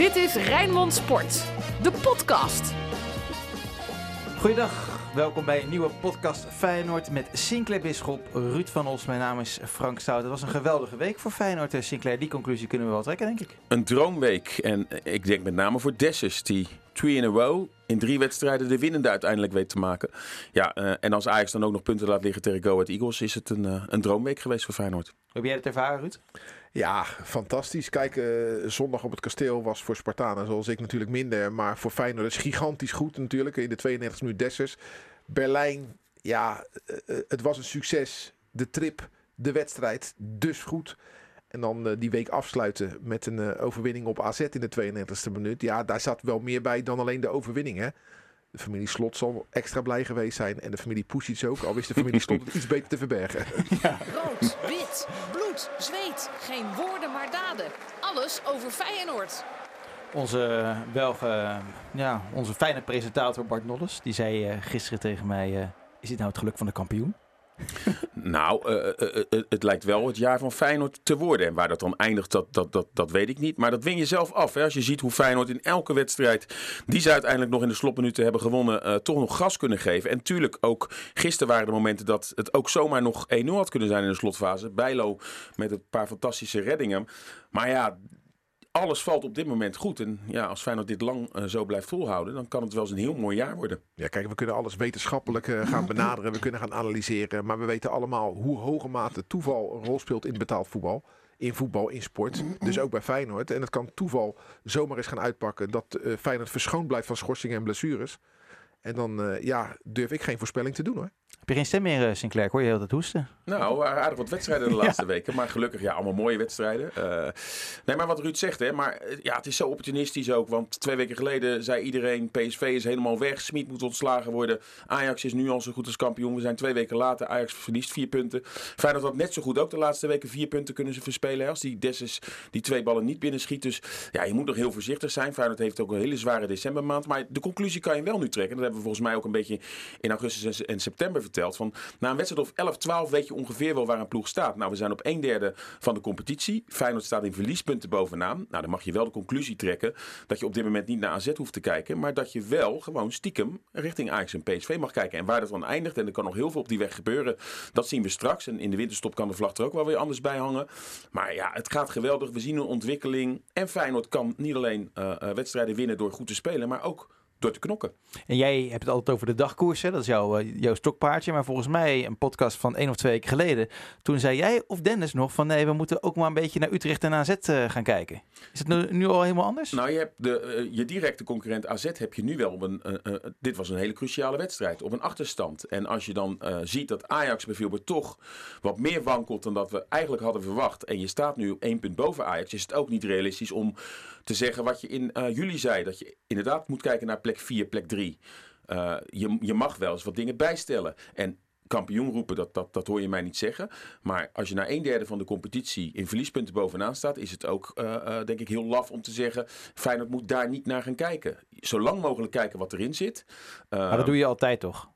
Dit is Rijnmond Sport, de podcast. Goeiedag, welkom bij een nieuwe podcast Feyenoord met Sinclair Bisschop, Ruud van Os. Mijn naam is Frank Stout. Het was een geweldige week voor Feyenoord, eh, Sinclair. Die conclusie kunnen we wel trekken, denk ik. Een droomweek. En ik denk met name voor Dessus, die three in a row in drie wedstrijden de winnende uiteindelijk weet te maken. Ja, uh, en als Ajax dan ook nog punten laat liggen tegen Go Ahead Eagles, is het een, uh, een droomweek geweest voor Feyenoord. Heb jij het ervaren, Ruud? Ja, fantastisch. Kijk, uh, zondag op het kasteel was voor Spartanen zoals ik natuurlijk minder. Maar voor Feyenoord is gigantisch goed natuurlijk. In de 92 minuut Dessers. Berlijn, ja, uh, het was een succes. De trip, de wedstrijd, dus goed. En dan die week afsluiten met een overwinning op AZ in de 92e minuut. Ja, daar zat wel meer bij dan alleen de overwinning. Hè? De familie Slot zal extra blij geweest zijn. En de familie Pusic ook. Al wist de familie Slot het iets beter te verbergen. Ja. Rood, wit, bloed, zweet. Geen woorden, maar daden. Alles over Feyenoord. Onze Belge, ja, onze fijne presentator Bart Nolles. Die zei uh, gisteren tegen mij, uh, is dit nou het geluk van de kampioen? nou, uh, uh, uh, het lijkt wel het jaar van Feyenoord te worden. En waar dat dan eindigt, dat, dat, dat, dat weet ik niet. Maar dat win je zelf af. Hè? Als je ziet hoe Feyenoord in elke wedstrijd, die ze uiteindelijk nog in de slotminuten hebben gewonnen, toch nog gas kunnen geven. En natuurlijk ook, gisteren waren de momenten dat het ook zomaar nog 1-0 had kunnen zijn in de slotfase. Bijlo met een paar fantastische reddingen. Maar ja, alles valt op dit moment goed. En ja, als Feyenoord dit lang uh, zo blijft volhouden, dan kan het wel eens een heel mooi jaar worden. Ja, kijk, we kunnen alles wetenschappelijk uh, gaan benaderen. We kunnen gaan analyseren. Maar we weten allemaal hoe hoge mate toeval een rol speelt in betaald voetbal. In voetbal, in sport. Dus ook bij Feyenoord. En het kan toeval zomaar eens gaan uitpakken dat uh, Feyenoord verschoond blijft van schorsingen en blessures. En dan ja, durf ik geen voorspelling te doen hoor. Je geen stem meer, Sinclair? Hoor je heel dat hoesten? Nou, aardig wat wedstrijden de laatste ja. weken. Maar gelukkig, ja, allemaal mooie wedstrijden. Uh, nee, maar wat Ruud zegt, hè. Maar ja, het is zo opportunistisch ook. Want twee weken geleden zei iedereen, PSV is helemaal weg. Smit moet ontslagen worden. Ajax is nu al zo goed als kampioen. We zijn twee weken later. Ajax verliest vier punten. Feyenoord had net zo goed ook de laatste weken vier punten kunnen ze verspelen. Hè, als die Dessus die twee ballen niet binnen schiet. Dus ja, je moet nog heel voorzichtig zijn. Feyenoord heeft ook een hele zware decembermaand. Maar de conclusie kan je wel nu trekken. Dat hebben we volgens mij ook een beetje in augustus en september verteld. Van, na een wedstrijd of 11, 12 weet je ongeveer wel waar een ploeg staat. Nou, we zijn op een derde van de competitie. Feyenoord staat in verliespunten bovenaan. Nou, dan mag je wel de conclusie trekken dat je op dit moment niet naar AZ hoeft te kijken. Maar dat je wel gewoon stiekem richting Ajax en PSV mag kijken. En waar dat dan eindigt, en er kan nog heel veel op die weg gebeuren, dat zien we straks. En in de winterstop kan de vlag er ook wel weer anders bij hangen. Maar ja, het gaat geweldig. We zien een ontwikkeling. En Feyenoord kan niet alleen uh, uh, wedstrijden winnen door goed te spelen, maar ook door te knokken. En jij hebt het altijd over de dagkoers, hè? dat is jouw, uh, jouw stokpaardje. Maar volgens mij een podcast van één of twee weken geleden. Toen zei jij of Dennis nog van nee, we moeten ook maar een beetje naar Utrecht en AZ uh, gaan kijken. Is het nu, nu, al helemaal anders? Nou, je hebt de, uh, je directe concurrent AZ heb je nu wel op een... dit was een hele cruciale wedstrijd, op een achterstand. En als je dan ziet dat Ajax bijvoorbeeld toch wat meer wankelt dan dat we eigenlijk hadden verwacht. En je staat nu op één punt boven Ajax. Is het ook niet realistisch om te zeggen wat je in juli zei. Dat je inderdaad moet kijken naar plek 4, plek 3. Uh, je, je mag wel eens wat dingen bijstellen. En kampioen roepen, dat, dat, dat hoor je mij niet zeggen. Maar als je na een derde van de competitie in verliespunten bovenaan staat, is het ook, uh, uh, denk ik, heel laf om te zeggen: Feyenoord moet daar niet naar gaan kijken. Zo lang mogelijk kijken wat erin zit. maar dat doe je altijd toch?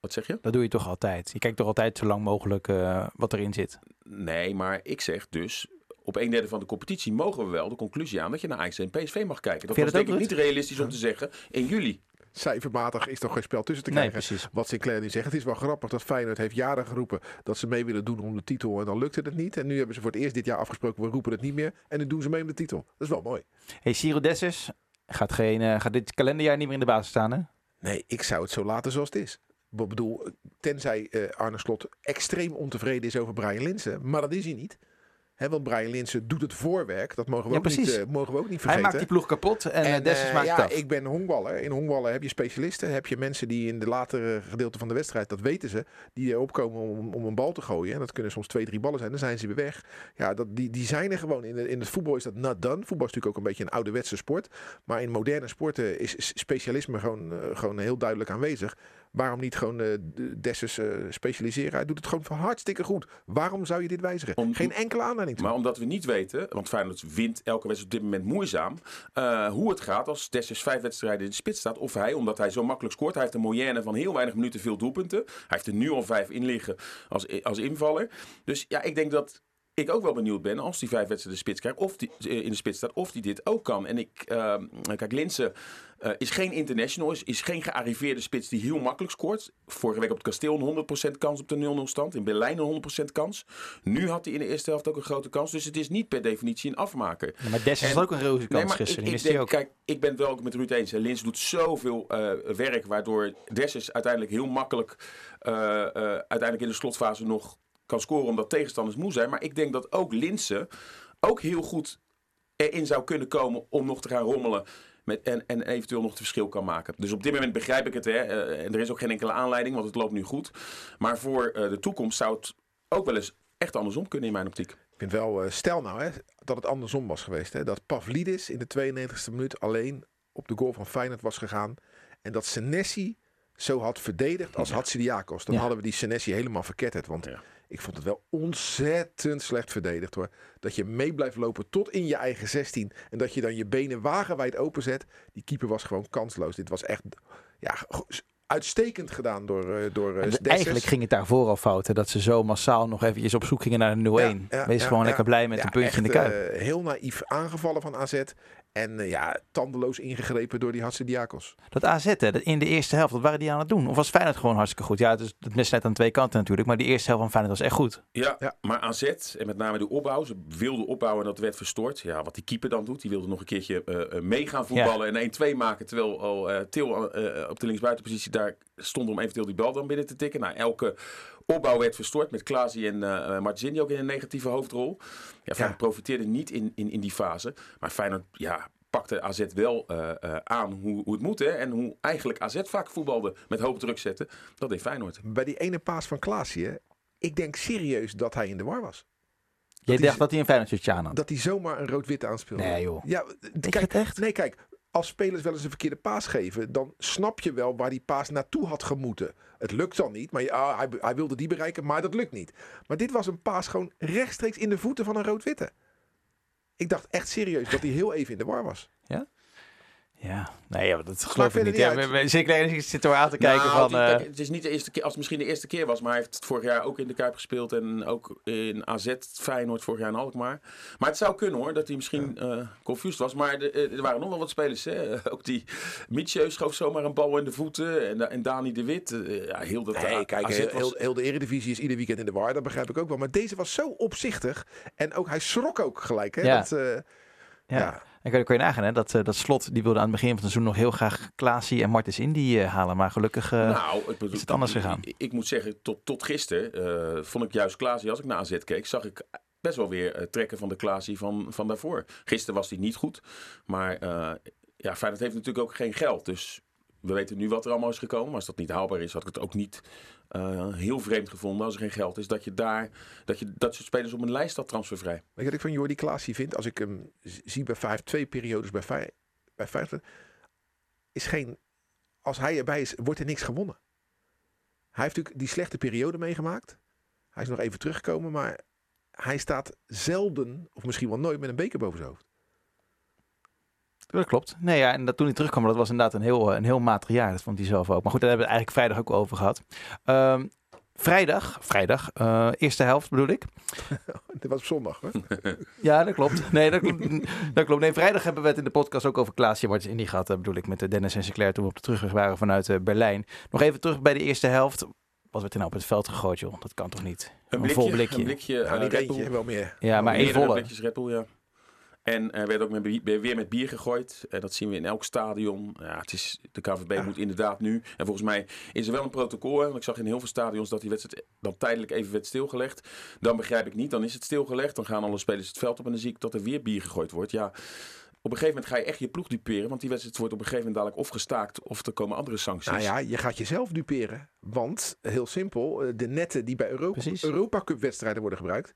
Wat zeg je? Dat doe je toch altijd? Je kijkt toch altijd zo lang mogelijk uh, wat erin zit? Nee, maar ik zeg dus op een derde van de competitie mogen we wel de conclusie aan dat je naar Ajax en PSV mag kijken. Dat was denk ik niet realistisch om te zeggen in juli. Cijfermatig is toch geen spel tussen te krijgen. Nee, Wat Sinclair nu zegt. Het is wel grappig dat Feyenoord heeft jaren geroepen dat ze mee willen doen om de titel. En dan lukte het niet. En nu hebben ze voor het eerst dit jaar afgesproken, we roepen het niet meer. En nu doen ze mee om de titel. Dat is wel mooi. Hey, Ciro Dessus gaat, geen, uh, gaat dit kalenderjaar niet meer in de basis staan hè? Nee, ik zou het zo laten zoals het is. Ik bedoel, tenzij uh, Arne Slot extreem ontevreden is over Brian Linsen. Maar dat is hij niet. He, want Brian Linsen doet het voorwerk. Dat mogen we, ja, ook, niet, uh, mogen we ook niet vergeten. Hij maakt die ploeg kapot en, en uh, maakt ja, af. Ik ben honkballer. In honkballen heb je specialisten. Heb je mensen die in de latere gedeelte van de wedstrijd, dat weten ze, die erop komen om, om een bal te gooien. En dat kunnen soms twee, drie ballen zijn. Dan zijn ze weer weg. Ja, dat, die, die zijn er gewoon. In, de, in het voetbal is dat not done. Voetbal is natuurlijk ook een beetje een ouderwetse sport. Maar in moderne sporten is specialisme gewoon, uh, gewoon heel duidelijk aanwezig. Waarom niet gewoon uh, Dessus uh, specialiseren? Hij doet het gewoon hartstikke goed. Waarom zou je dit wijzigen? Om, Geen enkele aanleiding toe. Maar omdat we niet weten, want Feyenoord wint elke wedstrijd op dit moment moeizaam, uh, hoe het gaat als Dessus vijf wedstrijden in de spits staat. Of hij, omdat hij zo makkelijk scoort, hij heeft een moyenne van heel weinig minuten, veel doelpunten. Hij heeft er nu al vijf in liggen als, als invaller. Dus ja, ik denk dat ik ook wel benieuwd ben als die vijf wedstrijden spits krijgt, of die, eh, in de spits staat, of die dit ook kan. En ik, uh, kijk, Linse uh, is geen international, is, is geen gearriveerde spits die heel makkelijk scoort. Vorige week op het kasteel een 100% kans op de 0-0 stand. In Berlijn een 100% kans. Nu had hij in de eerste helft ook een grote kans. Dus het is niet per definitie een afmaker. Ja, maar Des is ook een roze kans nee, gisteren. Ik, ik denk, kijk, ik ben het wel ook met Ruud eens. Lins doet zoveel uh, werk, waardoor Des uiteindelijk heel makkelijk uiteindelijk in de slotfase nog kan scoren omdat tegenstanders moe zijn. Maar ik denk dat ook Linse ook heel goed erin zou kunnen komen om nog te gaan rommelen. Met, en, en eventueel nog het verschil kan maken. Dus op dit moment begrijp ik het. Hè, uh, en er is ook geen enkele aanleiding, want het loopt nu goed. Maar voor uh, de toekomst zou het ook wel eens echt andersom kunnen in mijn optiek. Ik vind wel, uh, stel nou hè, dat het andersom was geweest. Hè, dat Pavlidis in de 92e minuut alleen op de goal van Feyenoord was gegaan. En dat Senesi zo had verdedigd als ja. Hatsidiakos. Dan ja. hadden we die Senesi helemaal verketterd. Want ja. Ik vond het wel ontzettend slecht verdedigd hoor. Dat je mee blijft lopen tot in je eigen 16. En dat je dan je benen wagenwijd openzet. Die keeper was gewoon kansloos. Dit was echt ja, uitstekend gedaan door, uh, door uh, Eigenlijk ging het daarvoor al fout. Hè, dat ze zo massaal nog eventjes op zoek gingen naar de 0-1. Ja, ja, Wees ja, gewoon lekker blij met een puntje echt, in de kuip. Uh, heel naïef aangevallen van AZ. En uh, ja, tandeloos ingegrepen door die Hatsidiakos. Dat AZ, hè, dat in de eerste helft, wat waren die aan het doen? Of was Feyenoord gewoon hartstikke goed? Ja, het is het misleid aan twee kanten natuurlijk. Maar die eerste helft van Feyenoord was echt goed. Ja, ja, maar AZ, en met name de opbouw, ze wilden opbouwen en dat werd verstoord. Ja, wat die keeper dan doet, die wilde nog een keertje uh, mee gaan voetballen ja. en 1-2 maken. Terwijl al uh, Til op de linksbuitenpositie daar stond om eventueel die bal dan binnen te tikken. Nou, elke opbouw werd verstoord met Klaasie en uh, Martini ook in een negatieve hoofdrol. Ja, Feyenoord ja. profiteerde niet in, in, in die fase. Maar Feyenoord, ja, pakte AZ wel uh, uh, aan hoe, hoe, het moet. Hè? En hoe eigenlijk AZ vaak voetbalde met hoop druk zetten. Dat deed Feyenoord. Bij die ene paas van Klaasie, ik denk serieus dat hij in de war was. Jij dacht dat hij een Feyenoord shirtje aan had? Dat hij zomaar een rood-wit aanspeelde. Nee joh. Ja, kijk, echt? Nee, kijk. Als spelers wel eens een verkeerde paas geven, dan snap je wel waar die paas naartoe had gemoeten. Het lukt dan niet, maar ja, hij, hij wilde die bereiken, maar dat lukt niet. Maar dit was een paas gewoon rechtstreeks in de voeten van een rood-witte. Ik dacht echt serieus dat hij heel even in de war was. Ja? Ja, nee, ja, dat geloof ik niet. Ja, we, we, zeker zit er aan te kijken nou, van... Het, uh... het is niet de eerste keer, als het misschien de eerste keer was, maar hij heeft het vorig jaar ook in de Kuip gespeeld en ook in AZ, Feyenoord vorig jaar in Alkmaar. Maar het zou kunnen hoor, dat hij misschien ja. uh, confused was. Maar de, er waren nog wel wat spelers, hè. Ook die Mietje schoof zomaar een bal in de voeten en, en Dani de Wit. Uh, ja, heel dat nee, kijk, AZ heel, heel, heel de Eredivisie is ieder weekend in de war, dat begrijp ik ook wel. Maar deze was zo opzichtig en ook hij schrok ook gelijk, hè. Ja. Dat, uh, ja. En kan je, kan je nagaan, hè, dat, uh, dat slot die wilde aan het begin van het seizoen nog heel graag Klaasie en Martens Indy uh, halen. Maar gelukkig uh, nou, bedoel, is het anders gegaan. Ik, ik moet zeggen, tot, tot gisteren vond ik juist Klaasie, als ik naar AZ keek, zag ik best wel weer trekken van de Klaasie van, van daarvoor. Gisteren was hij niet goed, maar ja, Feyenoord heeft natuurlijk ook geen geld. Dus we weten nu wat er allemaal is gekomen. Maar als dat niet haalbaar is, had ik het ook niet uh, heel vreemd gevonden als er geen geld is. Dat je daar, dat je dat soort spelers op een lijst had transfervrij. Weet je wat ik van Jordi Klaasie vind? Als ik hem zie bij vijf, twee periodes bij vijf, bij vijf, is geen, als hij erbij is, wordt er niks gewonnen. Hij heeft natuurlijk die slechte periode meegemaakt. Hij is nog even teruggekomen, maar hij staat zelden, of misschien wel nooit, met een beker boven zijn hoofd. Dat klopt. Nee, ja, en dat toen hij terugkwam, dat was inderdaad een heel, een heel matig jaar. Dat vond hij zelf ook. Maar goed, daar hebben we het eigenlijk vrijdag ook over gehad. Um, vrijdag, vrijdag, uh, eerste helft bedoel ik. Dit was op zondag, hè? ja, dat klopt. Nee, dat klopt. dat klopt. Nee, vrijdag hebben we het in de podcast ook over Klaasje Martens Indy gehad. Dat bedoel ik met Dennis en Sinclair toen we op de terugweg waren vanuit Berlijn. Nog even terug bij de eerste helft. Wat werd er nou op het veld gegooid, joh? Dat kan toch niet? Een, blikje, vol blikje. Een blikje, ja, niet eentje, wel meer. Ja, maar één volle. blikjes Red Bull, ja. En er werd ook met, weer met bier gegooid. En dat zien we in elk stadion. Ja, het is, de KVB ja. moet inderdaad nu. En volgens mij is er wel een protocol. Hè, want ik zag in heel veel stadions dat die wedstrijd dan tijdelijk even werd stilgelegd. Dan begrijp ik niet. Dan is het stilgelegd. Dan gaan alle spelers het veld op. En dan zie ik dat er weer bier gegooid wordt. Ja, op een gegeven moment ga je echt je ploeg duperen. Want die wedstrijd wordt op een gegeven moment dadelijk of gestaakt. Of er komen andere sancties. Nou ja, je gaat jezelf duperen. Want, heel simpel. De netten die bij Europa, Europa Cup wedstrijden worden gebruikt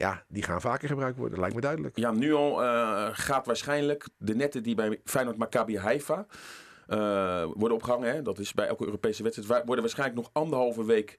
ja, die gaan vaker gebruikt worden. Dat lijkt me duidelijk. Ja, nu al uh, gaat waarschijnlijk de netten die bij Feyenoord Maccabi Haifa uh, worden opgehangen. Hè, dat is bij elke Europese wedstrijd. Worden waarschijnlijk nog anderhalve week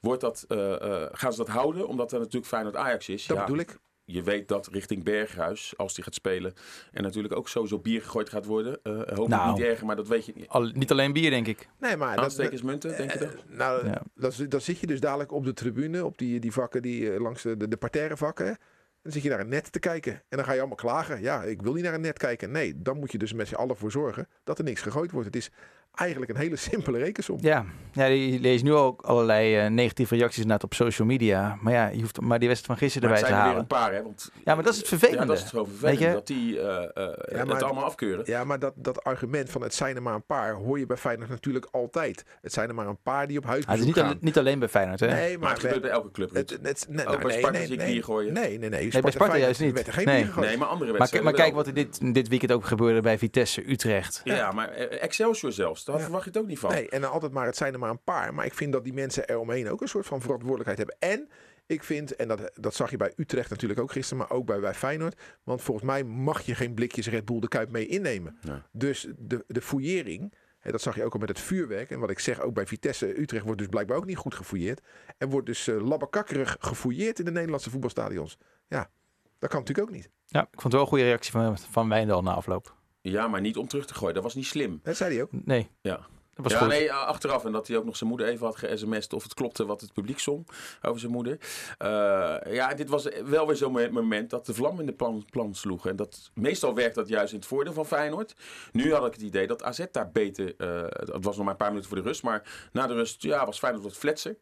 wordt dat, uh, gaan ze dat houden. Omdat er natuurlijk Feyenoord Ajax is. Dat ja. bedoel ik. Je weet dat richting Berghuis, als die gaat spelen, en natuurlijk ook sowieso bier gegooid gaat worden. Eh hoop Nou. ik niet erger, maar dat weet je niet. Al, niet alleen bier, denk ik. Nee, maar dat, Aanstekersmunten, denk je dat? Eh, nou, Ja. dan, zi- dan zit je dus dadelijk op de tribune, op die, die vakken, die, eh, langs de, de, de parterre vakken. Dan zit je naar een net te kijken. En dan ga je allemaal klagen. Ja, ik wil niet naar een net kijken. Nee, dan moet je dus met z'n allen voor zorgen dat er niks gegooid wordt. Het is eigenlijk een hele simpele rekensom. Ja, ja je leest nu ook allerlei eh, negatieve reacties inderdaad op social media. Maar ja, je hoeft maar die wedstrijd van gisteren Maar het erbij te zijn er weer halen. een paar, hè? Want, Ja, maar dat is het vervelende. Ja, dat is het gewoon vervelend. Weet je? Dat die eh, eh, Ja, maar- het allemaal afkeuren. Ja, maar dat, dat argument van het zijn er maar een paar hoor je bij Feyenoord natuurlijk altijd. Het zijn er maar een paar die op Ah, het is niet, gaan. al- niet alleen bij Feyenoord, hè? Nee, Maar het gebeurt bij elke club. het, Ruud. het, nee, nou, bij nee, Sparta nee, zie ik nee. bier gooien. Nee, nee, nee. bij Sparta juist niet. werd er geen Nee. Nee, maar andere wedstrijden maar kijk wat er dit, dit weekend ook gebeurde bij Vitesse Utrecht. Ja, maar Excelsior zelfs, daar Ja. verwacht je het ook niet van. Nee, en dan altijd maar, het zijn er maar een paar. Maar ik vind dat die mensen eromheen ook een soort van verantwoordelijkheid hebben. En ik vind, en dat, dat zag je bij Utrecht natuurlijk ook gisteren, maar ook bij, bij Feyenoord. Want volgens mij mag je geen blikjes Red Bull de Kuip mee innemen. Nee. Dus de, de fouillering, hè, dat zag je ook al met het vuurwerk. En wat ik zeg, ook bij Vitesse Utrecht wordt dus blijkbaar ook niet goed gefouilleerd. En wordt dus uh, labbekakkerig gefouilleerd in de Nederlandse voetbalstadions. Ja, dat kan natuurlijk ook niet. Ja, ik vond het wel een goede reactie van, van Wijndal na afloop. Ja, maar niet om terug te gooien. Dat was niet slim. Dat zei hij ook. Nee, Ja. dat was ja, goed. nee, achteraf. En dat hij ook nog zijn moeder even had ge-sms'd of het klopte wat het publiek zong over zijn moeder. Eh, ja, dit was wel weer zo'n mo- moment dat de vlam in de plan, plan sloeg. En dat, meestal werkt dat juist in het voordeel van Feyenoord. Nu had ik het idee dat AZ daar beter... eh, het was nog maar een paar minuten voor de rust. Maar na de rust ja, was Feyenoord wat fletser.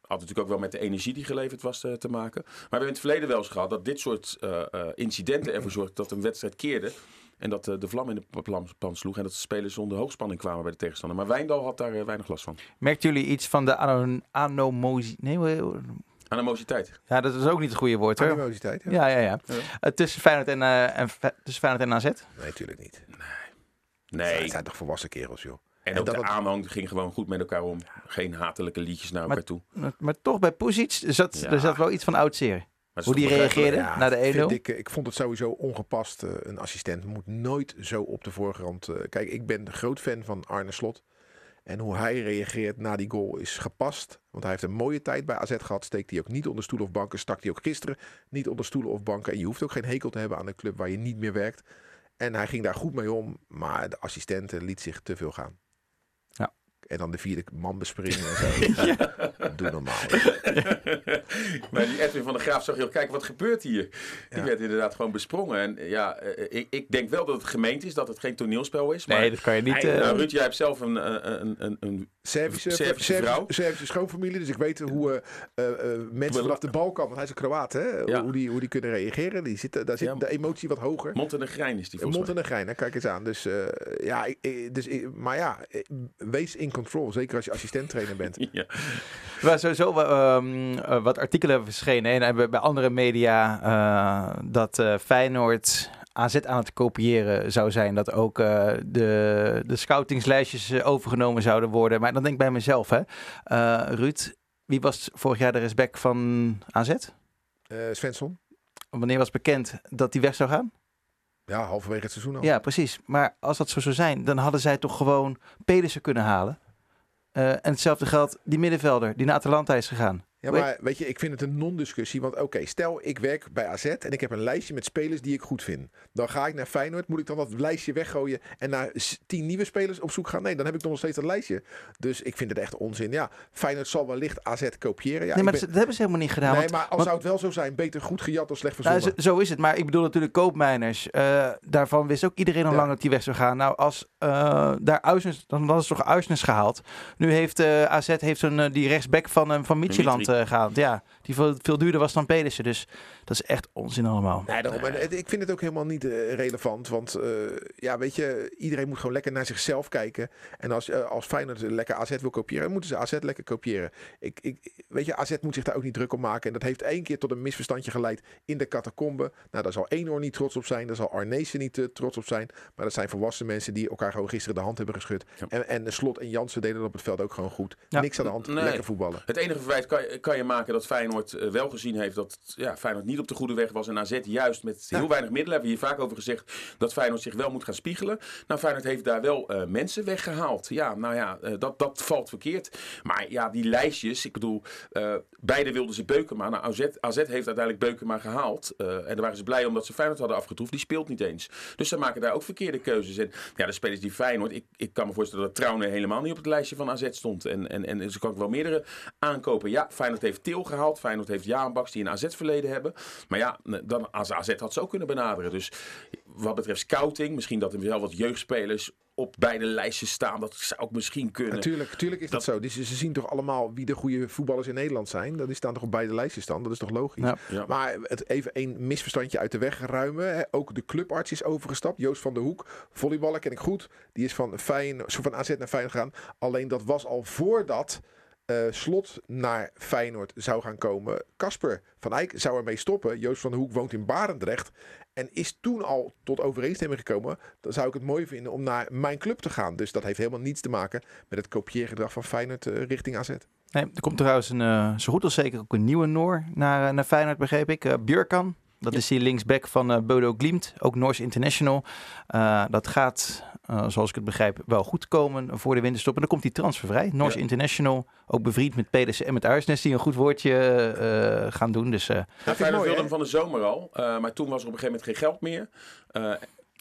Had natuurlijk ook wel met de energie die geleverd was eh, te maken. Maar we hebben in het verleden wel eens gehad dat dit soort eh, eh, incidenten ervoor zorgden dat een wedstrijd keerde. En dat eh, de vlam in de pan sloeg en dat de spelers onder hoogspanning kwamen bij de tegenstander. Maar Wijndal had daar eh, weinig last van. Merkten jullie iets van de ano- anomosie... Nee, Animositeit. ja, dat is ook niet het goede woord, hoor. Animositeit. Ja. Ja, ja, ja. Ja. Eh, tussen Feyenoord en, eh, en, tussen Feyenoord en AZ? Nee, natuurlijk niet. Nee. Het zijn toch volwassen kerels, joh. En En ook dat de het- aanhang ging gewoon goed met elkaar om. Geen hatelijke liedjes naar elkaar toe. Maar, maar toch, bij Pusic zat, Ja. er zat wel iets van oud zeer. Hoe die reageerde na de 1-0? vind Ik, eh, ik vond het sowieso ongepast. eh, een assistent moet nooit zo op de voorgrond. eh, kijk, ik ben een groot fan van Arne Slot. En hoe hij reageert na die goal is gepast. Want hij heeft een mooie tijd bij AZ gehad. Steekt hij ook niet onder stoelen of banken. Stak hij ook gisteren niet onder stoelen of banken. En je hoeft ook geen hekel te hebben aan een club waar je niet meer werkt. En hij ging daar goed mee om. Maar de assistenten liet zich te veel gaan. Ja. En dan de vierde man bespringen en zo. Doe normaal. maar die Edwin van der Graaf zag je al, kijk wat gebeurt hier. Die Ja. werd inderdaad gewoon besprongen. En ja, eh, ik, ik denk wel dat het gemeend is, dat het geen toneelspel is. Maar Nee, dat kan je niet... Eh, nou, Ruud, jij hebt zelf een, eh, een, een, een Servische, Servische vrouw. Servische schoonfamilie. Dus ik weet hoe eh, eh, eh, mensen vanaf de Balkan, want hij is een Kroaat, hè, Ja. hoe, die, hoe die kunnen reageren. Die zitten, daar zit Ja. de emotie wat hoger. Montenegrijn is die volgens Mond mij. en een grein, hè, kijk eens aan. Dus, eh, ja, ik- dus, ik- maar ja, eh, wees in control. Zeker als je assistent-trainer bent. Ja. Waren sowieso ehm, eh, wat artikelen verschenen hè, en bij bij andere media eh, dat eh, Feyenoord AZ aan het kopiëren zou zijn. Dat ook de, de scoutingslijstjes overgenomen zouden worden. Maar dan denk ik bij mezelf, hè. Ruud, wie was vorig jaar de respect van AZ? Svensson? Wanneer was bekend dat die weg zou gaan? Ja, halverwege het seizoen al. Ja, precies. Maar als dat zo zou zijn, dan hadden zij toch gewoon Pedersen kunnen halen. Eh, en hetzelfde geldt die middenvelder die naar Atalanta is gegaan. Ja, maar weet je, ik vind het een non-discussie. Want oké, stel ik werk bij AZ en ik heb een lijstje met spelers die ik goed vind. Dan ga ik naar Feyenoord. Moet ik dan dat lijstje weggooien en naar tien nieuwe spelers op zoek gaan? Nee, dan heb ik nog steeds dat lijstje. Dus ik vind het echt onzin. Ja, Feyenoord zal wellicht AZ kopiëren. Ja, nee, maar dat, ben- dat hebben ze helemaal niet gedaan. nee, want- maar als want- zou het wel zo zijn, beter goed gejat dan slecht Nou, verzonnen. zo, zo is het. Maar ik bedoel natuurlijk koopmijners. Eh, daarvan wist ook iedereen al Ja. lang dat die weg zou gaan. Nou, als eh, daar Uisnes, dan was toch Uisnes gehaald. Nu heeft eh, AZ heeft eh, die rechtsback van, van Midtjylland Eh, gehaald. Ja, die veel, veel duurder was dan Pedersen. Dus dat is echt onzin allemaal. Nee, daarom. En ik vind het ook helemaal niet eh, relevant. Want eh, ja, weet je, iedereen moet gewoon lekker naar zichzelf kijken. En als, eh, als Feyenoord lekker AZ wil kopiëren, dan moeten ze AZ lekker kopiëren. Ik, ik, weet je, AZ moet zich daar ook niet druk om maken. En dat heeft één keer tot een misverstandje geleid in de catacombe. Nou, daar zal Eenhoorn niet trots op zijn. Daar zal Arnezen niet eh, trots op zijn. Maar dat zijn volwassen mensen die elkaar gewoon gisteren de hand hebben geschud. Ja. En, en Slot en Jansen deden dat op het veld ook gewoon goed. Ja. Niks aan de hand. Nee. Lekker voetballen. Het enige verwijt kan, je- kan je maken dat Feyenoord eh, wel gezien heeft dat ja, Feyenoord niet op de goede weg was. En AZ juist met heel weinig middelen, hebben we hier vaak over gezegd, dat Feyenoord zich wel moet gaan spiegelen. Nou, Feyenoord heeft daar wel eh, mensen weggehaald. Ja, nou ja, eh, dat, dat valt verkeerd. Maar ja, die lijstjes, ik bedoel, beide wilden ze Beukema. Nou, AZ, AZ heeft uiteindelijk Beukema gehaald. Eh, en daar waren ze blij omdat ze Feyenoord hadden afgetroefd. Die speelt niet eens. Dus ze maken daar ook verkeerde keuzes. En ja, de spelers die Feyenoord, ik, ik kan me voorstellen dat Trouwen helemaal niet op het lijstje van AZ stond. En, en, en ze kan ook wel meerdere aankopen. Ja, Feyenoord heeft Til gehaald. Feyenoord heeft Jaan Baks die een AZ-verleden hebben. Maar ja, dan als AZ had ze ook kunnen benaderen. Dus wat betreft scouting, misschien dat er wel wat jeugdspelers op beide lijstjes staan. Dat zou ook misschien kunnen. Natuurlijk, natuurlijk is dat, zo. Dus ze zien toch allemaal wie de goede voetballers in Nederland zijn. Dat die staan toch op beide lijstjes staan. Dat is toch logisch. Ja. Ja. Maar het even één misverstandje uit de weg ruimen. Hè. Ook de clubarts is overgestapt. Joost van der Hoek, volleyballer ken ik goed. Die is van, Fijn, zo van AZ naar Feyenoord gegaan. Alleen dat was al voordat Slot naar Feyenoord zou gaan komen. Kasper van Eyck zou ermee stoppen. Joost van der Hoek woont in Barendrecht. En is toen al tot overeenstemming gekomen. Dan zou ik het mooi vinden om naar mijn club te gaan. Dus dat heeft helemaal niets te maken met het kopieergedrag van Feyenoord eh, richting AZ. Nee, er komt trouwens een, eh, zo goed als zeker ook een nieuwe Noor naar, eh, naar Feyenoord, begreep ik. Eh Björkan, dat is die linksback van eh, Bodo Glimt, ook Noors International. Eh, dat gaat, eh, zoals ik het begrijp, wel goed komen voor de winterstop. En dan komt die transfervrij. Noors Ja. International, ook bevriend met Pedersen en met Uisnes, die een goed woordje eh, gaan doen. Dus, eh, vind ik Feyenoord mooi, wilde hè? hem van de zomer al. eh, maar toen was er op een gegeven moment geen geld meer.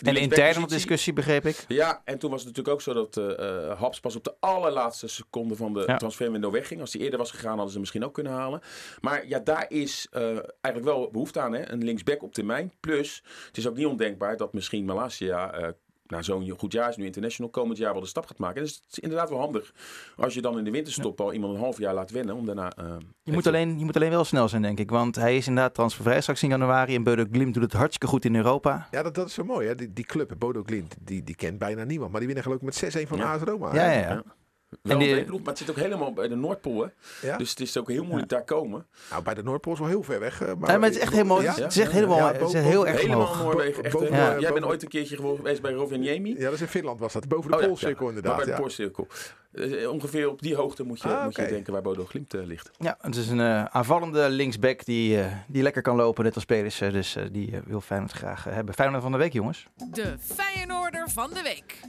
Die en interne discussie, begreep ik. Ja, en toen was het natuurlijk ook zo dat eh, Haps pas op de allerlaatste seconde van de Ja. transferwindow wegging. Als hij eerder was gegaan, hadden ze hem misschien ook kunnen halen. Maar ja, daar is eh, eigenlijk wel behoefte aan, hè? een linksback op termijn. Plus, het is ook niet ondenkbaar dat misschien Malasia... na zo'n goed jaar is nu international, komend jaar wel de stap gaat maken. Dus het is inderdaad wel handig als je dan in de winterstop al iemand een half jaar laat wennen. Om daarna, eh, Je moet, alleen, je moet alleen wel snel zijn, denk ik. Want hij is inderdaad transfervrij straks in januari. En Bodo Glimt doet het hartstikke goed in Europa. Ja, dat, dat is zo mooi. Hè? Die, die club, Bodo Glimt, die, die kent bijna niemand. Maar die winnen geloof ik met 6-1 van Ja. AS Roma. Ja, ja, ja. Ja. Wel En die- een leuke ploeg, maar het zit ook helemaal bij de Noordpool. Hè? Ja? Dus het is ook heel moeilijk daar komen. Nou, bij de Noordpool is wel heel ver weg. eh, Maar, Ja, maar het is echt helemaal, Ja? het is echt helemaal, ja, het is heel erg Helemaal. Noorwegen. Echt, Boven- eh, Ja. Jij bent ooit een keertje geweest bij Rovaniemi. Ja, dat is in Finland was dat. Boven de Oh ja, Poolcirkel ja. inderdaad. Maar bij de ja. Poolcirkel. Eh, ongeveer op die hoogte moet je, Ah, moet je oké. denken waar Bodo Glimt ligt. Ja, het is een aanvallende linksback die, die lekker kan lopen, net als Pedersen. Dus die wil Feyenoord graag hebben. Feyenoord van de week, jongens. De Feyenoorder van de week.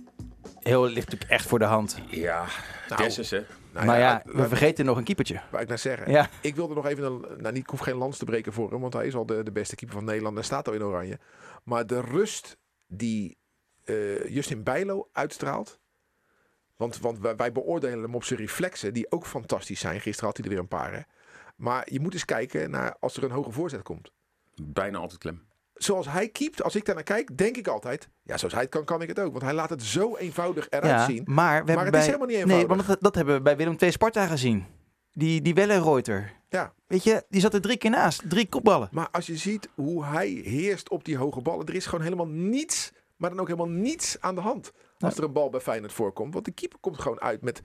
Heel ligt natuurlijk echt voor de hand. Ja, Nou, Dessus hè. Nou maar ja, we vergeten nog een keepertje. wou ik nou zeggen. Ja, Ik wilde nog even, een, nou niet, ik hoef geen lans te breken voor hem, want hij is al de, de beste keeper van Nederland en staat al in oranje. Maar de rust die eh, Justin Bijlo uitstraalt, want, want wij, wij beoordelen hem op zijn reflexen, die ook fantastisch zijn. Gisteren had hij er weer een paar. Hè. Maar je moet eens kijken naar als er een hoge voorzet komt. Bijna altijd klem. Zoals hij keept, als ik daar naar kijk, denk ik altijd, ja, zoals hij het kan, kan ik het ook. Want hij laat het zo eenvoudig eruit ja zien. maar we hebben het is helemaal niet Nee, eenvoudig. want dat, dat hebben we bij Willem II Sparta gezien. Die, die Wellenreuter. Ja. Weet je, die zat er drie keer naast. Drie kopballen. Maar als je ziet hoe hij heerst op die hoge ballen, er is gewoon helemaal niets, maar dan ook helemaal niets aan de hand. Als er een bal bij Feyenoord voorkomt. Want de keeper komt gewoon uit met,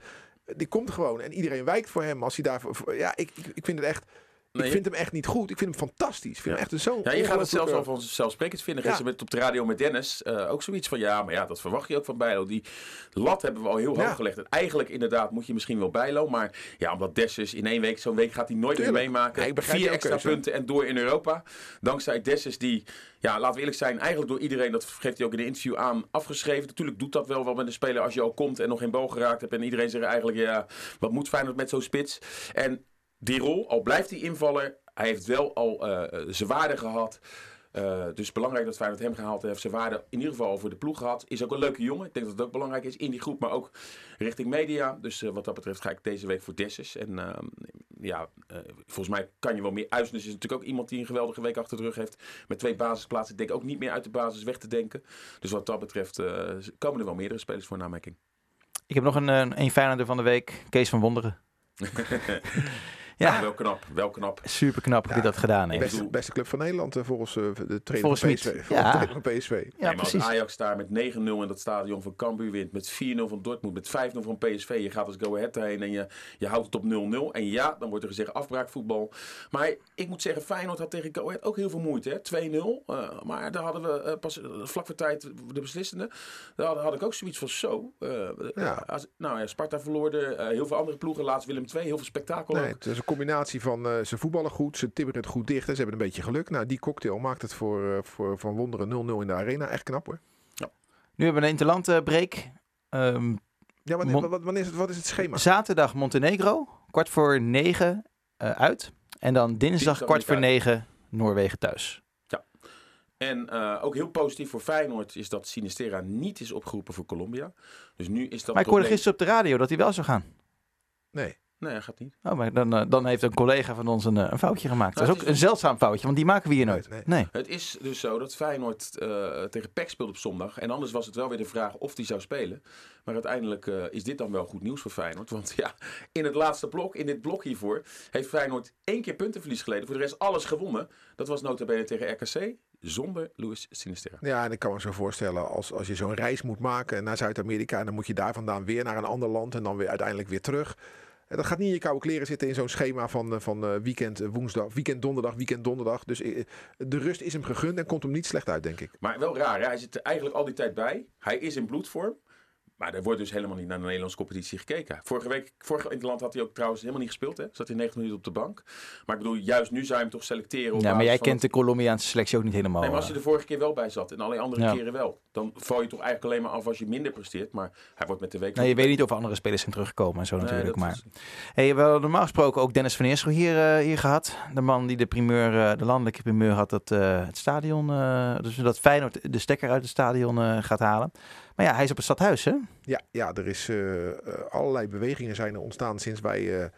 die komt gewoon en iedereen wijkt voor hem als hij daarvoor, voor- ja, ik, ik vind het echt, Nee, ik vind hem echt niet goed. Ik vind hem fantastisch. Ik vind hem echt een zo'n Ja, je gaat het zelfs al vanzelfsprekend vinden. Ja. Gisteren met op de radio met Dennis eh, ook zoiets van... Ja, maar ja, dat verwacht je ook van Bijlo. Die lat hebben we al heel hoog Ja. gelegd. En eigenlijk inderdaad moet je misschien wel Bijlo. Maar ja, omdat Dessus in één week... Zo'n week gaat hij nooit Tuurlijk. meer meemaken. Ja, Vier extra keuze. punten en door in Europa. Dankzij Dessus die... Ja, laten we eerlijk zijn. Eigenlijk door iedereen, dat geeft hij ook in de interview aan, afgeschreven. Natuurlijk doet dat wel wat met een speler als je al komt en nog geen bal geraakt hebt. En iedereen zegt eigenlijk, ja, wat moet Feyenoord met zo'n spits? En die rol, al blijft hij invallen, hij heeft wel al eh, zijn waarde gehad. Eh, dus belangrijk dat Feyenoord hem gehaald heeft. Zijn waarde in ieder geval voor de ploeg gehad. Is ook een leuke jongen. Ik denk dat het ook belangrijk is in die groep, maar ook richting media. Dus eh, wat dat betreft ga ik deze week voor Dessus. En eh, ja, eh, volgens mij kan je wel meer. Uisnes is natuurlijk ook iemand die een geweldige week achter de rug heeft. Met twee basisplaatsen. Ik denk ook niet meer uit de basis weg te denken. Dus wat dat betreft eh, komen er wel meerdere spelers voor in aanmerking. Ik heb nog een, een, een Feyenoorder van de week. Kees van Wonderen. Ja, Wel knap, wel knap. super knap hoe hij dat gedaan heeft. Beste, beste club van Nederland eh, volgens eh, de trainer Volgens van. PSV. Ja. Volgens de trainer van PSV. Ja, Nee, maar als precies. Ajax daar met 9-0 in dat stadion van Cambuur wint, met 4-0 van Dortmund, met 5-0 van PSV. Je gaat als Go Ahead daarheen en je, je houdt het op 0-0. En ja, dan wordt er gezegd afbraakvoetbal. Maar ik moet zeggen, Feyenoord had tegen Go Ahead ook heel veel moeite. hè. 2-0. eh, maar daar hadden we pas vlak voor tijd de beslissende. Daar had, had ik ook zoiets van zo. eh, Ja. als- nou ja, Sparta verloor er. eh, heel veel andere ploegen. Laatst Willem II. Heel veel spektakel Nee, ook. het is een combinatie van eh, ze voetballen goed, ze timmeren het goed dicht en ze hebben een beetje geluk. Nou, die cocktail maakt het voor, eh, voor Van Wonderen 0-0 in de arena. Echt knap hoor. Nu hebben we een interland eh, break. Ehm, Ja, wanneer, wat, wanneer is het, wat is het schema? zaterdag Montenegro, kwart voor negen eh, uit. En dan dinsdag kwart voor negen Noorwegen thuis. En eh, ook heel positief voor Feyenoord is dat Sinistera niet is opgeroepen voor Colombia. Dus nu is dat Maar ik hoorde probleem- gisteren op de radio dat hij wel zou gaan. Nee. Nee, hij gaat niet. Oh, maar dan, eh, dan heeft een collega van ons een, eh, een foutje gemaakt. Nou, dat is ook is een zeldzaam foutje, want die maken we hier nooit. nee. Nee. Het is dus zo dat Feyenoord eh, tegen PEC speelt op zondag. En anders was het wel weer de vraag of hij zou spelen. Maar uiteindelijk eh, is dit dan wel goed nieuws voor Feyenoord. Want ja, in het laatste blok, in dit blok hiervoor, heeft Feyenoord één keer puntenverlies geleden. Voor de rest alles gewonnen. Dat was nota bene tegen RKC, zonder Luis Sinisterra. Ja, en ik kan me zo voorstellen als, als je zo'n reis moet maken naar Zuid-Amerika en dan moet je daar vandaan weer naar een ander land en dan weer uiteindelijk weer terug. Dat gaat niet in je koude kleren zitten in zo'n schema van, eh, van eh, weekend eh, woensdag, weekend donderdag, weekend donderdag. Dus de rust is hem gegund en komt hem niet slecht uit, denk ik. Maar wel raar, hè? hij zit er eigenlijk al die tijd bij. Hij is in bloedvorm. Maar er wordt dus helemaal niet naar de Nederlandse competitie gekeken. Vorige week, vorige interland had hij ook trouwens helemaal niet gespeeld. Hè? Zat hij 90 minuten op de bank. Maar ik bedoel, juist nu zou je hem toch selecteren. Op Ja, maar jij kent de Colombiaanse selectie ook niet helemaal. Nee, maar als eh. hij de vorige keer wel bij zat en alle andere Ja. keren wel, dan val je toch eigenlijk alleen maar af als je minder presteert. Maar hij wordt met de week. Nee, je weet niet of andere spelers zijn teruggekomen en zo Nee, natuurlijk. Maar is- hey, we hadden normaal gesproken ook Dennis van Eersel hier, eh, hier gehad. De man die de primeur, eh, de landelijke primeur had dat het stadion, dus dat Feyenoord de stekker uit het stadion gaat halen. Maar ja, hij is op het stadhuis, hè? Ja, ja er is eh, eh, allerlei bewegingen zijn er ontstaan sinds wij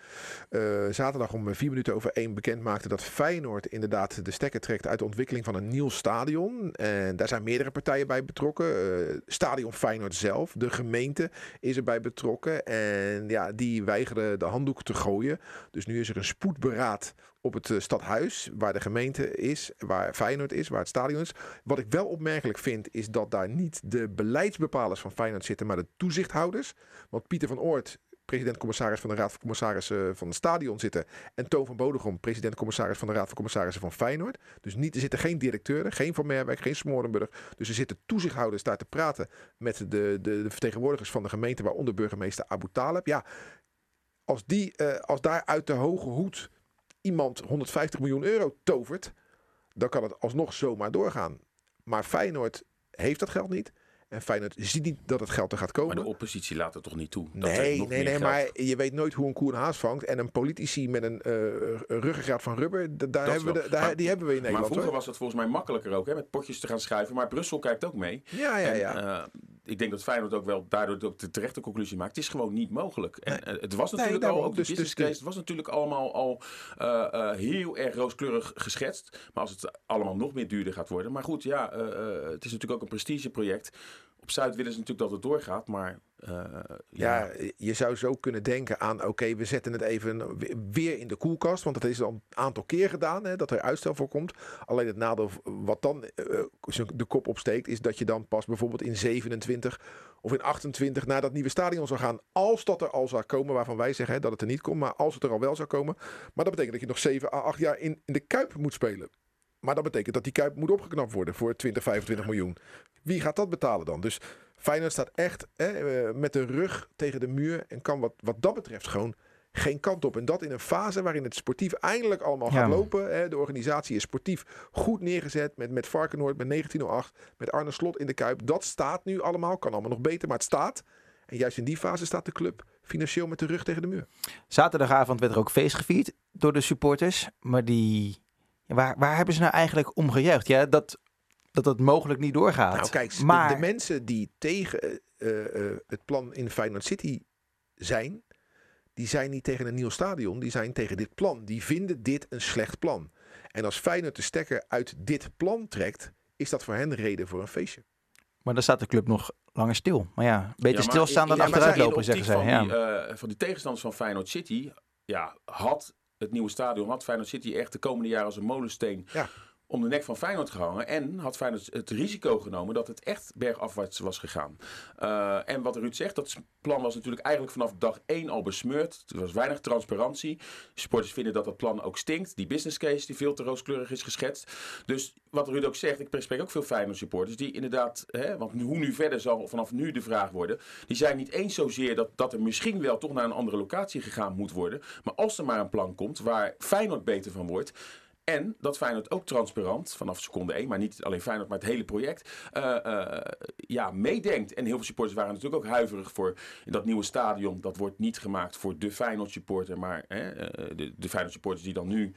eh, zaterdag om vier minuten over één bekend maakten dat Feyenoord inderdaad de stekker trekt uit de ontwikkeling van een nieuw stadion. En daar zijn meerdere partijen bij betrokken. Stadion Feyenoord zelf, de gemeente is erbij betrokken. En ja, die weigeren de handdoek te gooien. Dus nu is er een spoedberaad op het eh, stadhuis, waar de gemeente is, waar Feyenoord is, waar het stadion is. Wat ik wel opmerkelijk vind, is dat daar niet de beleidsbepalers van Feyenoord zitten, maar de toezichthouders. Want Pieter van Oort, president-commissaris van de Raad van Commissarissen van het stadion zitten. En Toon van Bodegom, president-commissaris van de Raad van Commissarissen van Feyenoord. Dus niet, er zitten geen directeuren, geen Van Merwijk, geen Smorenburg. Dus er zitten toezichthouders daar te praten met de, de, de vertegenwoordigers van de gemeente, waaronder burgemeester Abu Taleb. Ja, als, die, eh, als daar uit de hoge hoed iemand 150 miljoen euro tovert, dan kan het alsnog zomaar doorgaan. Maar Feyenoord heeft dat geld niet. En Feyenoord ziet niet dat het geld er gaat komen. Maar de oppositie laat het toch niet toe? dat Nee, nog nee, nee, geld- maar je weet nooit hoe een koe een haas vangt. En een politici met een eh ruggengraat van rubber, daar Dat hebben we de, daar, Maar- die hebben we in Maar Nederland. vroeger hoor. was het volgens mij makkelijker ook, hè, met potjes te gaan schuiven. Maar Brussel kijkt ook mee. Ja, ja, En, ja. eh, ik denk dat Feyenoord ook wel daardoor ook de terechte conclusie maakt. Het is gewoon niet mogelijk. En eh, het was natuurlijk daarom. al, ook Dus- dus business de- case, het was natuurlijk allemaal al heel erg rooskleurig geschetst. Maar als het allemaal nog meer duurder gaat worden. Maar goed, ja, het is natuurlijk ook een prestigeproject. Op Zuid willen ze natuurlijk dat het doorgaat, maar eh, ja, je zou zo kunnen denken aan, oké, we zetten het even weer in de koelkast. Want dat is al een aantal keer gedaan, hè, dat er uitstel voor komt. Alleen het nadeel wat dan eh, de kop opsteekt, is dat je dan pas bijvoorbeeld in 27 of in 28 naar dat nieuwe stadion zou gaan. Als dat er al zou komen, waarvan wij zeggen hè, dat het er niet komt. Maar als het er al wel zou komen. Maar dat betekent dat je nog 7 à 8 jaar in, in de Kuip moet spelen. Maar dat betekent dat die Kuip moet opgeknapt worden voor 20, 25 miljoen. Wie gaat dat betalen dan? Dus Feyenoord staat echt hè, eh, met de rug tegen de muur en kan wat, wat dat betreft gewoon geen kant op. En dat in een fase waarin het sportief eindelijk allemaal Ja. gaat lopen. Hè. De organisatie is sportief goed neergezet met, met Varkenoord, met 1908, met Arne Slot in de Kuip. Dat staat nu allemaal, kan allemaal nog beter, maar het staat. En juist in die fase staat de club financieel met de rug tegen de muur. Zaterdagavond werd er ook feest gevierd door de supporters. Maar die, waar, waar hebben ze nou eigenlijk om gejuicht? Ja, dat, dat het mogelijk niet doorgaat. Nou kijk, de- maar de, mensen die tegen eh, eh, eh, het plan in Feyenoord City zijn, die zijn niet tegen een nieuw stadion, die zijn tegen dit plan. Die vinden dit een slecht plan. En als Feyenoord de stekker uit dit plan trekt, is dat voor hen reden voor een feestje. Maar dan staat de club nog langer stil. Maar ja, beter Ja, stilstaan dan ja, achteruit lopen, zeggen Ja. Van, die, eh, van die tegenstanders van Feyenoord City, ja, had het nieuwe stadion, had Feyenoord City echt de komende jaren als een molensteen Ja. Om de nek van Feyenoord gehangen. En had Feyenoord het risico genomen dat het echt bergafwaarts was gegaan. Uh, en wat Ruud zegt, dat plan was natuurlijk eigenlijk vanaf dag 1 al besmeurd. Er was weinig transparantie. Supporters vinden dat dat plan ook stinkt. Die business case die veel te rooskleurig is geschetst. Dus wat Ruud ook zegt, ik spreek ook veel Feyenoord supporters. Die inderdaad, hè, want hoe nu verder zal vanaf nu de vraag worden. Die zijn niet eens zozeer dat, dat er misschien wel toch naar een andere locatie gegaan moet worden. Maar als er maar een plan komt waar Feyenoord beter van wordt en dat Feyenoord ook transparant, vanaf seconde 1, maar niet alleen Feyenoord, maar het hele project, uh, uh, ja, meedenkt. En heel veel supporters waren natuurlijk ook huiverig voor dat nieuwe stadion. Dat wordt niet gemaakt voor de Feyenoord supporter, maar uh, de, de Feyenoord supporters die dan nu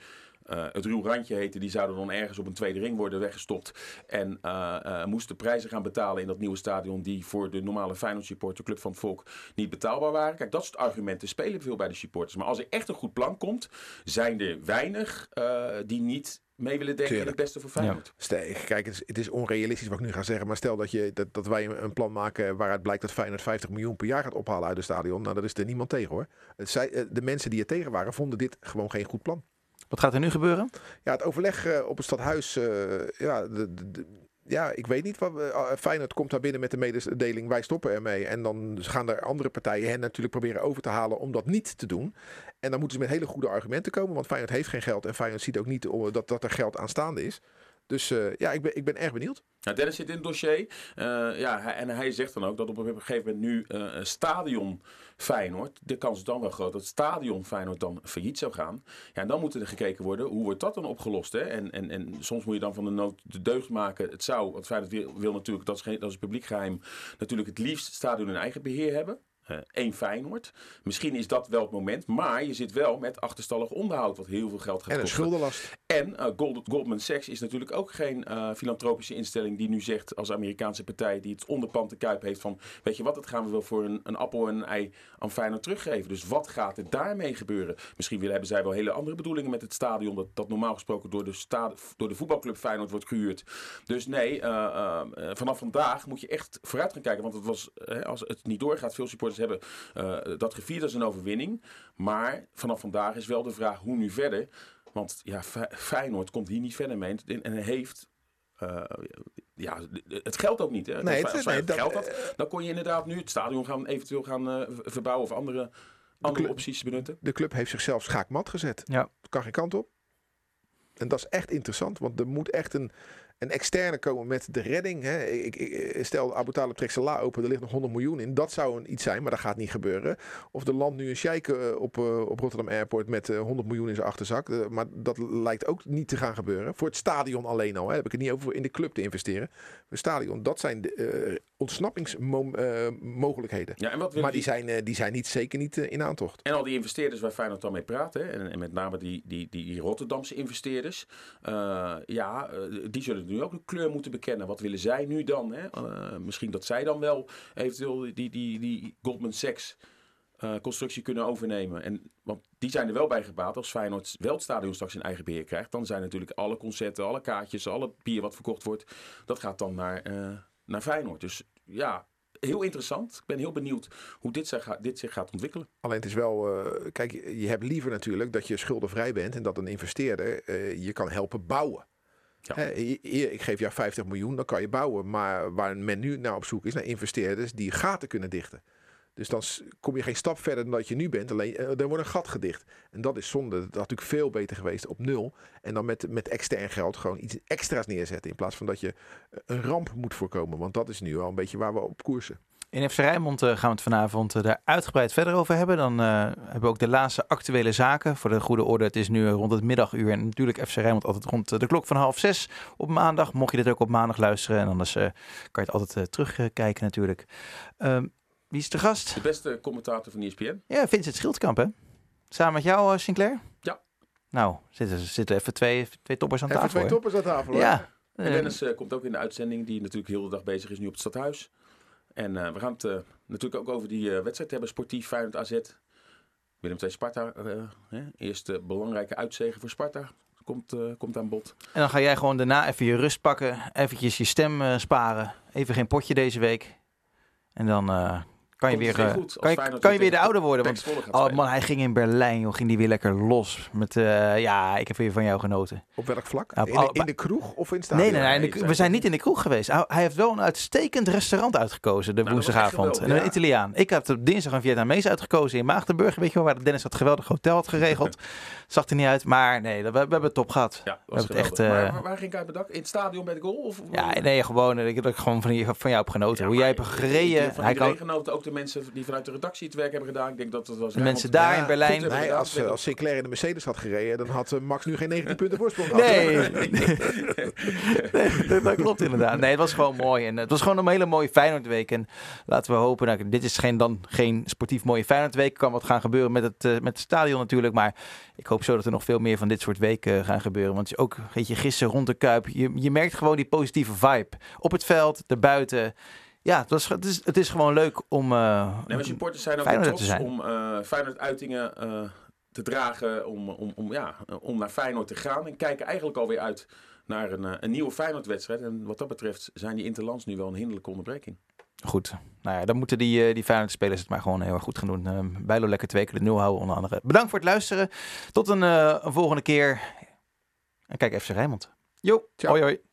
uh, het ruw randje heette, die zouden dan ergens op een tweede ring worden weggestopt. En uh, uh, moesten prijzen gaan betalen in dat nieuwe stadion die voor de normale Feyenoord supporter, Club van het Volk, niet betaalbaar waren. Kijk, dat soort argumenten spelen veel bij de supporters. Maar als er echt een goed plan komt, zijn er weinig die niet mee willen denken in het beste voor Feyenoord. Ja. Kijk, het is, het is, onrealistisch wat ik nu ga zeggen. Maar stel dat, je, dat, dat wij een plan maken waaruit blijkt dat Feyenoord 50 miljoen per jaar gaat ophalen uit het stadion. Nou, daar is er niemand tegen hoor. Zij, de mensen die er tegen waren, vonden dit gewoon geen goed plan. Wat gaat er nu gebeuren? Ja, het overleg uh, op het stadhuis. Uh, ja, de, ja, ik weet niet. Wat, uh, Feyenoord komt daar binnen met de mededeling. Wij stoppen ermee. En dan gaan er andere partijen hen natuurlijk proberen over te halen om dat niet te doen. En dan moeten ze met hele goede argumenten komen. Want Feyenoord heeft geen geld. En Feyenoord ziet ook niet dat, dat er geld aanstaande is. Dus uh, ja, ik ben, ik ben erg benieuwd. Nou, Dennis zit in het dossier. Uh, ja, en hij zegt dan ook dat op een gegeven moment nu uh, stadion Feyenoord, de kans is dan wel groot dat stadion Feyenoord dan failliet zou gaan. Ja, en dan moet er gekeken worden, hoe wordt dat dan opgelost? Hè? En, en, en soms moet je dan van de nood de deugd maken. Het zou, want Feyenoord wil, wil natuurlijk, dat is, geen, dat is publiek geheim, natuurlijk het liefst stadion in eigen beheer hebben. Uh, één Feyenoord. Misschien is dat wel het moment, maar je zit wel met achterstallig onderhoud, wat heel veel geld gaat en kosten. En een schuldenlast. En uh, Gold, Goldman Sachs is natuurlijk ook geen uh, filantropische instelling die nu zegt als Amerikaanse partij die het onderpand te kuip heeft van, weet je wat, dat gaan we wel voor een, een appel en een ei aan Feyenoord teruggeven. Dus wat gaat er daarmee gebeuren? Misschien willen, hebben zij wel hele andere bedoelingen met het stadion, dat, dat normaal gesproken door de, sta, door de voetbalclub Feyenoord wordt gehuurd. Dus nee, vanaf vandaag moet je echt vooruit gaan kijken, want het was, als het niet doorgaat, veel supporters hebben uh, dat gevierd als een overwinning. Maar vanaf vandaag is wel de vraag hoe nu verder. Want ja, Feyenoord komt hier niet verder mee. En heeft uh, ja, het geldt ook niet. Hè? Nee, als het, als nee, het geld had, dan kon je inderdaad nu het stadion gaan, eventueel gaan uh, verbouwen of andere, andere opties benutten. De club heeft zichzelf schaakmat gezet. Ja. Kan geen kant op. En dat is echt interessant, want er moet echt een, een externe komen met de redding. Hè. Ik, ik, stel Abu Talib trekt zijn la open, er ligt nog 100 miljoen in. Dat zou een iets zijn, maar dat gaat niet gebeuren. Of de land nu een sheik op, op Rotterdam Airport met 100 miljoen in zijn achterzak. maar dat lijkt ook niet te gaan gebeuren. Voor het stadion alleen al. Hè. Heb ik het niet over in de club te investeren. Het stadion, dat zijn de uh, ontsnappingsmogelijkheden. Ja, en wat maar die, die, zijn, uh, die zijn niet, zeker niet uh, in aantocht. En al die investeerders waar Feyenoord dan mee praat. Hè, en, en, met name die, die, die, die Rotterdamse investeerders. ja, die zullen nu ook een kleur moeten bekennen. Wat willen zij nu dan? Hè? Uh, misschien dat zij dan wel eventueel die, die, die Goldman Sachs uh, constructie kunnen overnemen. En, want die zijn er wel bij gebaat. Als Feyenoord wel het stadion straks in eigen beheer krijgt, dan zijn natuurlijk alle concerten, alle kaartjes, alle bier wat verkocht wordt, dat gaat dan naar, uh, naar Feyenoord. Dus ja, heel interessant. Ik ben heel benieuwd hoe dit zich, dit zich gaat ontwikkelen. Alleen het is wel, kijk, je hebt liever natuurlijk dat je schuldenvrij bent en dat een investeerder je kan helpen bouwen. Ja. Ik geef jou 50 miljoen, dan kan je bouwen. Maar waar men nu naar op zoek is, naar investeerders die gaten kunnen dichten. Dus dan kom je geen stap verder dan dat je nu bent. Alleen er wordt een gat gedicht. En dat is zonde. Dat had natuurlijk veel beter geweest op nul. En dan met, met extern geld gewoon iets extra's neerzetten. In plaats van dat je een ramp moet voorkomen. Want dat is nu al een beetje waar we op koersen. In FC Rijnmond uh, gaan we het vanavond uh, daar uitgebreid verder over hebben. Dan uh, hebben we ook de laatste actuele zaken. Voor de goede orde, het is nu rond het middaguur. En natuurlijk FC Rijnmond altijd rond de klok van half zes op maandag. Mocht je dit ook op maandag luisteren. En anders kan je het altijd terugkijken natuurlijk. Ehm, wie is de gast? De beste commentator van ESPN. Ja, Vincent Schildkamp hè? Samen met jou Sinclair? Ja. Nou, zitten, zitten even twee, twee toppers aan even tafel. twee toppers aan tafel. Ja. En Dennis komt ook in de uitzending. Die natuurlijk heel de dag bezig is nu op het stadhuis. En uh, we gaan het uh, natuurlijk ook over die uh, wedstrijd hebben. Sportief Feyenoord AZ. Willem II Sparta. eerste belangrijke uitzegen voor Sparta. Komt, komt aan bod. En dan ga jij gewoon daarna even je rust pakken. Eventjes je stem sparen. Even geen potje deze week. En dan kan je weer, eh, weer goed kan je, Feyenoord kan je weer de ouder worden. Want, oh man, hij ging in Berlijn, joh, ging die weer lekker los. Met, eh, ja, ik heb weer van jou genoten. Op welk vlak? Op in, alle- de, in de kroeg of in het Nee, stadion? nee, nee. nee, de- zei we zijn niet in de kroeg geweest. Hij, heeft wel een uitstekend restaurant uitgekozen, de Nou, woensdagavond. Een ja. Italiaan. Ik had op dinsdag een Vietnamees uitgekozen in Maagdenburg. Weet je wel, waar Dennis dat geweldig hotel had geregeld. Zag er niet uit, maar nee, we, we hebben het top gehad. Ja, dat We was hebben het echt, eh, maar waar, waar ging ik uit bedak? In het stadion bij de goal? Of, Ja, nee, gewoon. Ik heb gewoon van, je- van jou heb genoten. Ja, Hoe jij hebt gereden. ik- Van Hij kan, genoten, ook de mensen die vanuit de redactie het werk hebben gedaan. Ik denk dat het was de mensen daar in Berlijn. Nee, gedaan. als, eh, als Sinclair in de Mercedes had gereden, dan had eh, Max nu geen 19 punten voorsprong gehad. Nee. nee, dat klopt inderdaad. Nee, het was gewoon mooi. En het was gewoon een hele mooie Feyenoordweek. En laten we hopen, nou, dit is geen, dan geen sportief mooie Feyenoordweek. Kan wat gaan gebeuren met het, eh, met het stadion natuurlijk. Maar ik hoop zo dat er nog veel meer van dit soort weken eh, gaan gebeuren. Want ook, weet je, gisteren rond de Kuip. Je, je merkt gewoon die positieve vibe. Op het veld, erbuiten. Ja, het, was, het, is, het is gewoon leuk om... eh, Nee, maar supporters zijn ook Feyenoord trots om eh Feyenoord-uitingen eh, te dragen, om, om, om, ja, om naar Feyenoord te gaan. En kijken eigenlijk alweer uit naar een, eh, een nieuwe Feyenoord-wedstrijd. En wat dat betreft zijn die interlands nu wel een hinderlijke onderbreking. Goed. Nou ja, dan moeten die, die Feyenoord-spelers het maar gewoon heel erg goed gaan doen. Uh, Bijlo lekker twee keer de nul houden onder andere. Bedankt voor het luisteren. Tot een, eh, een volgende keer. En kijk even Rijnmond. Jo, Ciao. hoi hoi.